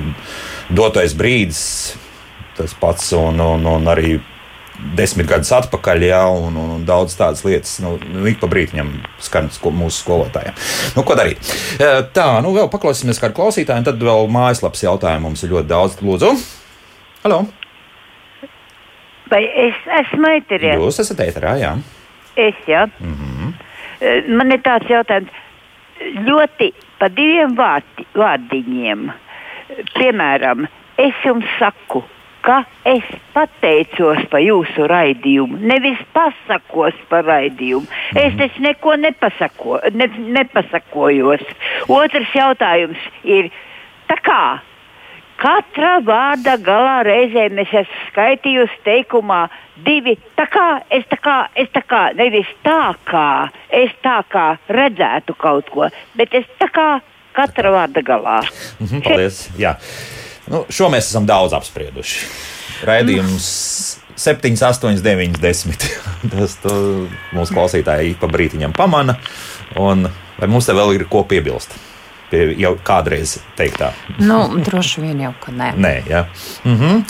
Dotais brīdis tas pats, un, un, un arī desmit gadus atpakaļ, ja, un, un, un daudz tādas lietas, nu, nu ik pa brīdim skan sko, mūsu skolotājiem. Nu, ko darīt? E, tā, nu vēl paklausīsimies kādu klausītāju, un tad vēl mājaslapas jautājumu mums ir ļoti daudz. Lūdzu! Halo! Vai es esmu ēterā? Jūs esat ēterā, jā. Es, jā. Mm -hmm. Man ir tāds jautājums. Ļoti pa diviem vārti, vārdiņiem. Piemēram, es jums saku, ka es pateicos par jūsu raidījumu, nevis pasakos par raidījumu. Mm. Es taču neko nepasako, ne, nepasakojos. Otrs jautājums ir, kā katra vārda galā reizēm es esmu skaitījusi teikumā divi tā kā, es tā kā, es tā kā, nevis tā kā, es tā kā redzētu kaut ko, bet es tā kā katra vārda galā. Mhm, paldies! Jā. Nu, šo mēs esam daudz apsprieduši. Raidījums 7, 8, 9, 10. Tas mūsu klausītāji pa brītiņam pamana. Un vai mums te vēl ir ko piebilst? Pie jau kādreiz teiktā. Nu, droši vien jau, ka nē. Nē, jā. Mm -hmm.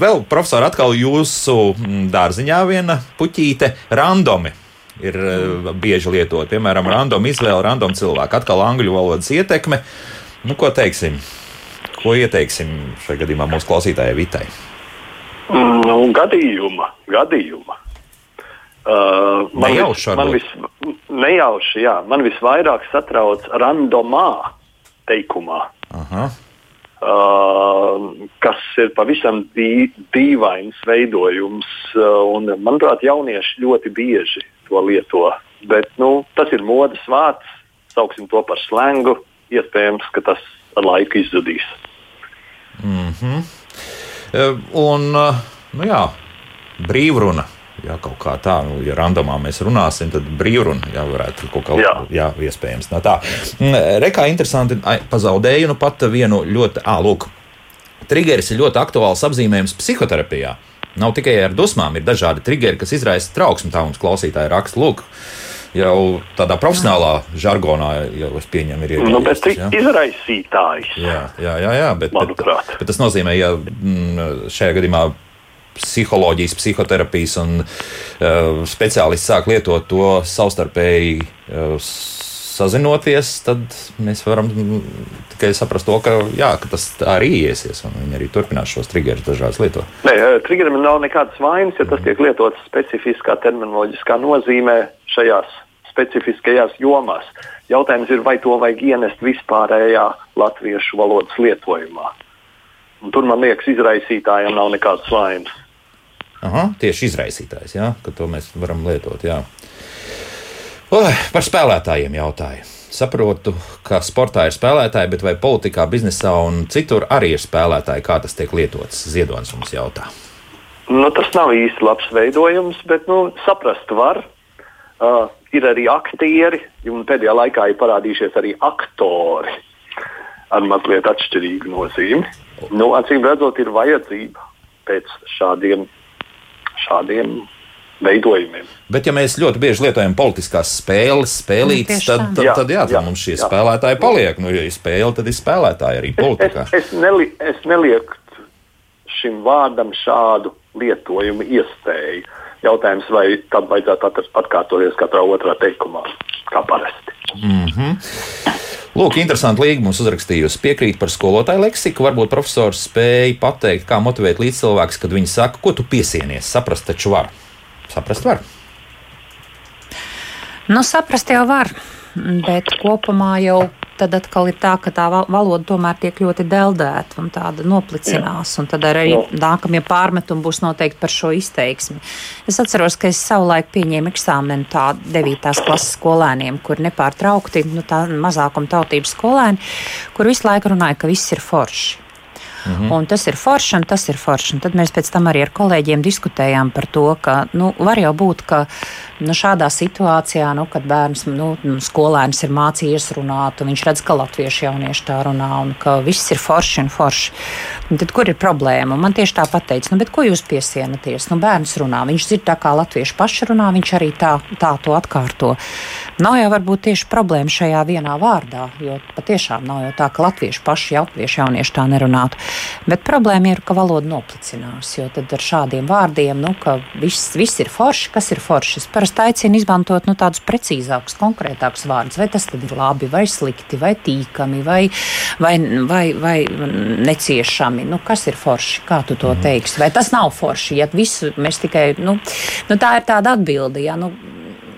Vēl, profesor, atkal jūsu dārziņā viena puķīte randomi ir bieži lietot. Piemēram, random izvēle, random cilvēku. Atkal angļu valodas ietekme. Nu, ko teiksim? Ko ieteiksim šajā gadījumā mūsu klausītājai Vitai? Nu, gadījuma, gadījuma. Uh, man, nejauši, vis, man, vis, nejauši, jā, man visvairāk satrauc randomā teikumā. Aha. Uh, kas ir pavisam dī, dīvains veidojums. Uh, manuprāt, jaunieši ļoti bieži to lieto. Bet, nu, tas ir modes vārds, sauksim to par slengu. Iespējams, ka tas ar laiku izzudīs. Mm -hmm. Un, eh, nu jā, brīvruna. Jā, kaut kā tā, nu, ja randomā mēs runāsim, tad brīvruna jā, varētu kaut kā jā. Jā, iespējams. No tā. Mm, Rekā interesanti, pazaudēju nu pat vienu ļoti, ā, lūk, trigeris ir ļoti aktuāls apzīmējums psihoterapijā. Nav tikai ar dusmām, ir dažādi triggeri, kas izraisa trauksmi. Tā mums klausītāji raksta, lūk, jau tādā profesionālā žargonā jau es pieņemu, ir ielikās. Nu, bet ja? izraisītājs. Jā, jā, jā, jā bet, bet, bet tas nozīmē, ja mm, šajā gadījumā psiholoģijas, psihoterapijas un uh, speciālisti sāk lietot to savstarpēji uh, sazinoties, tad mēs varam tikai saprast to, ka, jā, ka tas arī iesies un viņi arī turpinās šos triggerus dažādas lietot. Nē, triggerim nav nekādas vainas, ja tas tiek lietots specifiskā terminoloģiskā nozīmē šajās specifiskajās jomās. Jautājums ir, vai to vajag ienest vispārējā latviešu valodas lietojumā. Un tur man liekas, izraisītājiem nav nekādas vainas. Aha, tieši izraisītājs, jā, ka to mēs varam lietot. Jā. Oh, par spēlētājiem jautāju. Saprotu, ka sportā ir spēlētāji, bet vai politikā, biznesā un citur arī ir spēlētāji, kā tas tiek lietots? Ziedonis mums jautā. Nu, tas nav īsti labs veidojums, bet nu, saprast var. Uh, ir arī aktieri, un pēdējā laikā ir parādījušies arī aktori ar mazliet atšķirīgu nozīmi. Nu, acīm redzot, ir vajadzība pēc šādiem, šādiem veidojumiem. Bet, ja mēs ļoti bieži lietojam politiskās spēles, spēlītas, tad, tad, jā, tad, jā, tad jā, mums šie jā. spēlētāji paliek. Nu, ja ir spēle, tad ir spēlētāji arī politikā. Es, es, es, neli, es nelieku šim vārdam šādu lietojumu iespēju. Jautājums, vai tam vajadzētu atkārtoties katrā otrā teikumā, kā parasti. Mm -hmm. Lūk, interesanti līga mums uzrakstījusi. Piekrīt par skolotāju leksiku. Varbūt profesors spēja pateikt, kā motivēt līdzcilvēkus, kad viņi saka, ko tu piesienies. Saprast taču var. Saprast var. Nu, saprast jau var, bet kopumā jau tad atkal ir tā, ka tā valoda tomēr tiek ļoti deldēta un tāda noplicinās. Un tad arī nākamie pārmetumi būs noteikti par šo izteiksmi. Es atceros, ka es savulaik pieņēmu eksāmenu tā 9. klases skolēniem, kur nepārtraukti nu, tā mazākuma tautības skolēni, kur visu laiku runāja, ka viss ir forši. Mhm. Un tas ir forši, un tas ir forši. Un tad mēs pēc tam arī ar kolēģiem diskutējām par to, ka nu, var jau būt, ka nu, šādā situācijā, nu, kad bērns, nu, skolēns ir mācījies runāt, un viņš redz, ka latviešu jaunieši tā runā, un ka viss ir forši un forši. Un tad kur ir problēma? Un man tieši tā pateica, nu, ko jūs piesienaties? Nu, bērns runā, viņš dzird tā kā latvieši paši runā, viņš arī tā, tā to atkārto. Nav jau varbūt tieši problēma šajā vienā vārdā, jo patiešām nav jau tā, ka latvieši paši, latviešu jaunieši tā nerunātu. Bet problēma ir, ka valoda noplicinās, jo tad ar šādiem vārdiem, nu, ka viss, viss ir forši, kas ir forši. Es parasti aicinu izmantot nu, tādus precīzākus, konkrētākus vārdus. Vai tas ir labi, vai slikti, vai tīkami, vai, vai, vai, vai neciešami. Nu, kas ir forši? Kā tu to mhm. teiksi? Vai tas nav forši? Ja visu mēs tikai, nu, nu tā ir tāda atbilde. Ja, nu,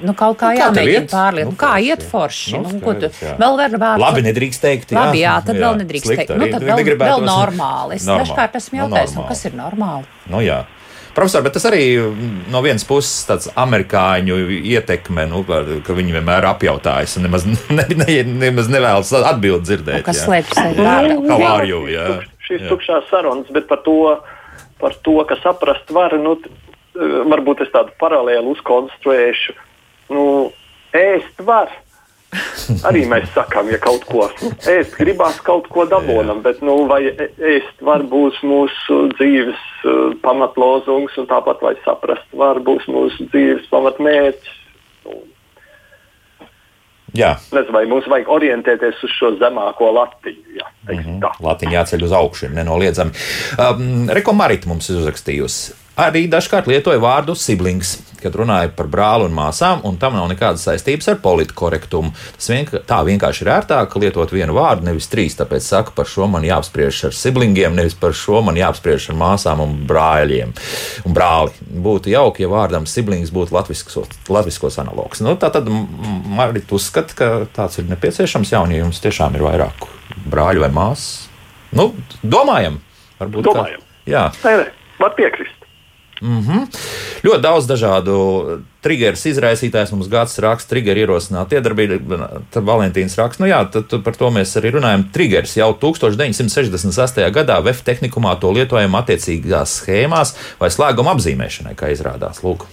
nu, kaut kā nu, jāmēģina pārliecināt. Nu, kā iet forši? Nu, nu, tu, vēl var vārds. Labi, nedrīkst teikt. Jā, Labi, jā tad jā, vēl nedrīkst teikt. Nu, tad vēl, vēl normāli. Es dažkārt esmu jautājis, nu, kas ir normāli? Nu, jā. Profesor, bet tas arī no vienas puses tāds amerikāņu ietekme, nu, ka viņi vienmēr apjautājas un nemaz, [laughs] ne, ne, nemaz nevēlas atbildi dzirdēt. Nu, kas slēpjas aiz vārda? Šīs tukšās sarunas, bet par to, par to, ka saprast var, nu, varbūt es tādu paralēlu uzkonstruēšu nu, ēst var. Arī mēs sakām, ja kaut ko ēst, gribās kaut ko dabūnam, bet nu, vai ēst var būs mūsu dzīves uh, pamatlozungs, un tāpat vai saprast var būs mūsu dzīves pamatmērķis. Nu, Jā. Nezinu, vai mums vajag orientēties uz šo zemāko latiņu. Jā, mm -hmm. Latiņa jāceļ uz augšu, nenoliedzami. Um, Rekomarita mums ir uzrakstījusi. Arī dažkārt lietoja vārdu siblings, kad runāja par brāli un māsām, un tam nav nekādas saistības ar politkorektumu. Tas vienk tā vienkārši ir ērtāk lietot vienu vārdu, nevis trīs. Tāpēc saku, par šo man jāapspriež ar siblingiem, nevis par šo man jāapspriež ar māsām un brāļiem. Un brāli. Būtu jauki, ja vārdam siblings būtu latviskos, analogs. Nu, tā tad Marita uzskata, ka tāds ir nepieciešams jauni, ja jums tiešām ir vairāk brāļu vai māsas. Nu, domājam, varbūt. Domājam. Ka, jā. Nē, nē, var piekrist. Mm -hmm. Ļoti daudz dažādu triggeru izraisītājs mums gads raksta, triggeru ierosināt iedarbību. Tad Valentīns raksta, nu jā, tad par to mēs arī runājam. Triggers jau 1968. gadā VF tehnikumā to lietojam attiecīgās schēmās vai slēguma apzīmēšanai, kā izrādās. Lūk.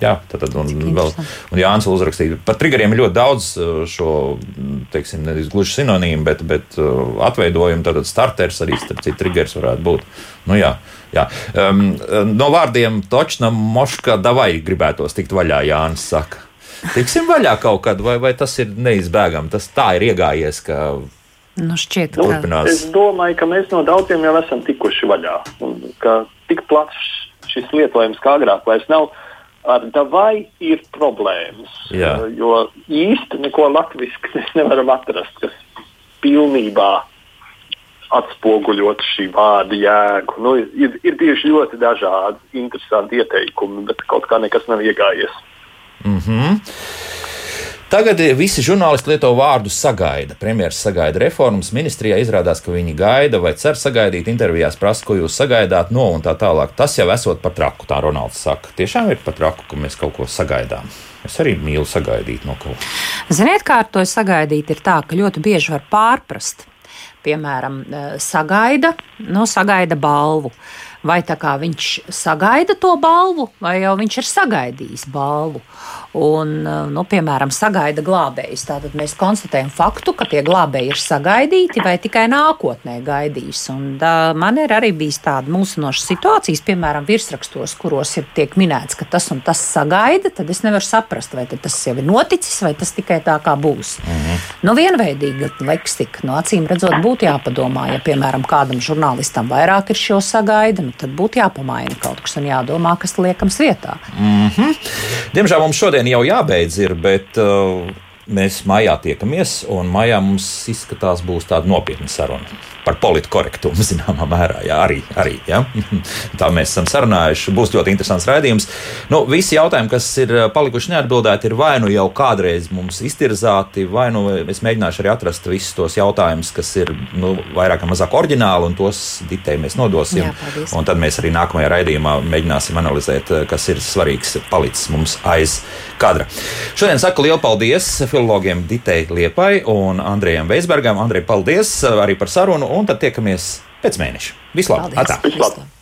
Jā, tad, tad un, vēl, un Jānis uzrakstīja. Par triggeriem ir ļoti daudz uh, šo, teiksim, nevis gluži sinonīmu, bet, bet uh, atveidojumu. Tad starters arī, starp citu, triggers varētu būt. Nu, jā. Jā. Um, no vārdiem točna moška davai gribētos tikt vaļā, Jānis saka. Tiksim vaļā kaut kad, vai, vai tas ir neizbēgami? Tas tā ir iegājies, ka Nu, šķiet, ka... Es domāju, ka mēs no daudziem jau esam tikuši vaļā. Un, ka tik plašs šis lietojums kā agrāk vairs nav. Ar davai ir problēmas. Jā. Uh, jo īsti neko latviešu mēs nevaram atrast, kas pilnībā atspoguļot šī vārda jēgu. Nu, ir, ir bijuši ļoti dažādi, interesanti ieteikumi, bet kaut kā nekas nav iegājies. Mm -hmm. Tagad visi žurnālisti lieto vārdu sagaida. Premjerministrs sagaida reformas. Ministrijā izrādās, ka viņi gaida vai cer sagaidīt. Intervijās prasa, ko jūs sagaidāt, no un tā tālāk. Tas jau esot par traku, tā Ronalds saka. Tiešām ir par traku, ka mēs kaut ko sagaidām. Es arī mīlu sagaidīt no kaut kā. Ziniet, kā ar to sagaidīt, ir tā, ka ļoti bieži var pārprast piemēram, eh, sagaida, nu, sagaida balvu. Vai tā kā viņš sagaida to balvu, vai jau viņš ir sagaidījis balvu un, eh, nu, piemēram, sagaida glābējus. Tātad mēs konstatējam faktu, ka tie glābēji ir sagaidīti vai tikai nākotnē gaidīs. Un, da, man ir arī bijis tāda mūsinoša situācijas, piemēram, virsrakstos, kuros ir tiek minēts, ka tas un tas sagaida, tad es nevaru saprast, vai tas jau ir noticis, vai tas tikai tā kā būs. Mhm. Nu, vienveidīga leksika, no acīm redzot, būtu jāpadomā, ja, piemēram, kādam žurnālistam vairāk ir šo sagaida, nu, tad būtu jāpamaina kaut kas un jādomā, kas liekams vietā. Mm -hmm. Diemžēl mums šodien jau jābeidz, ir, bet uh, mēs maijā tiekamies, un maijā mums izskatās būs tāda nopietna saruna par politkorektumu, [laughs] zināmā mērā. Jā, arī, arī jā. [laughs] tā mēs esam sarunājuši. Būs ļoti interesants raidījums. Nu, visi jautājumi, kas ir uh, palikuši neatbildēti, ir vai nu jau kādreiz mums iztirzāti, vai nu es mēģināšu arī atrast visus tos jautājumus, kas ir nu, vairāk vai mazāk oriģināli, un tos ditei mēs nodosim. Jā, paldies. un tad mēs arī nākamajā raidījumā mēģināsim analizēt, uh, kas ir svarīgs palicis mums aiz kadra. Šodien saku lielu paldies filologiem Ditei Liepai un Andrejam Veisbergam. Andrej, paldies uh, arī par sarunu! Un tad tiekamies pēc mēneša. Vislabāk!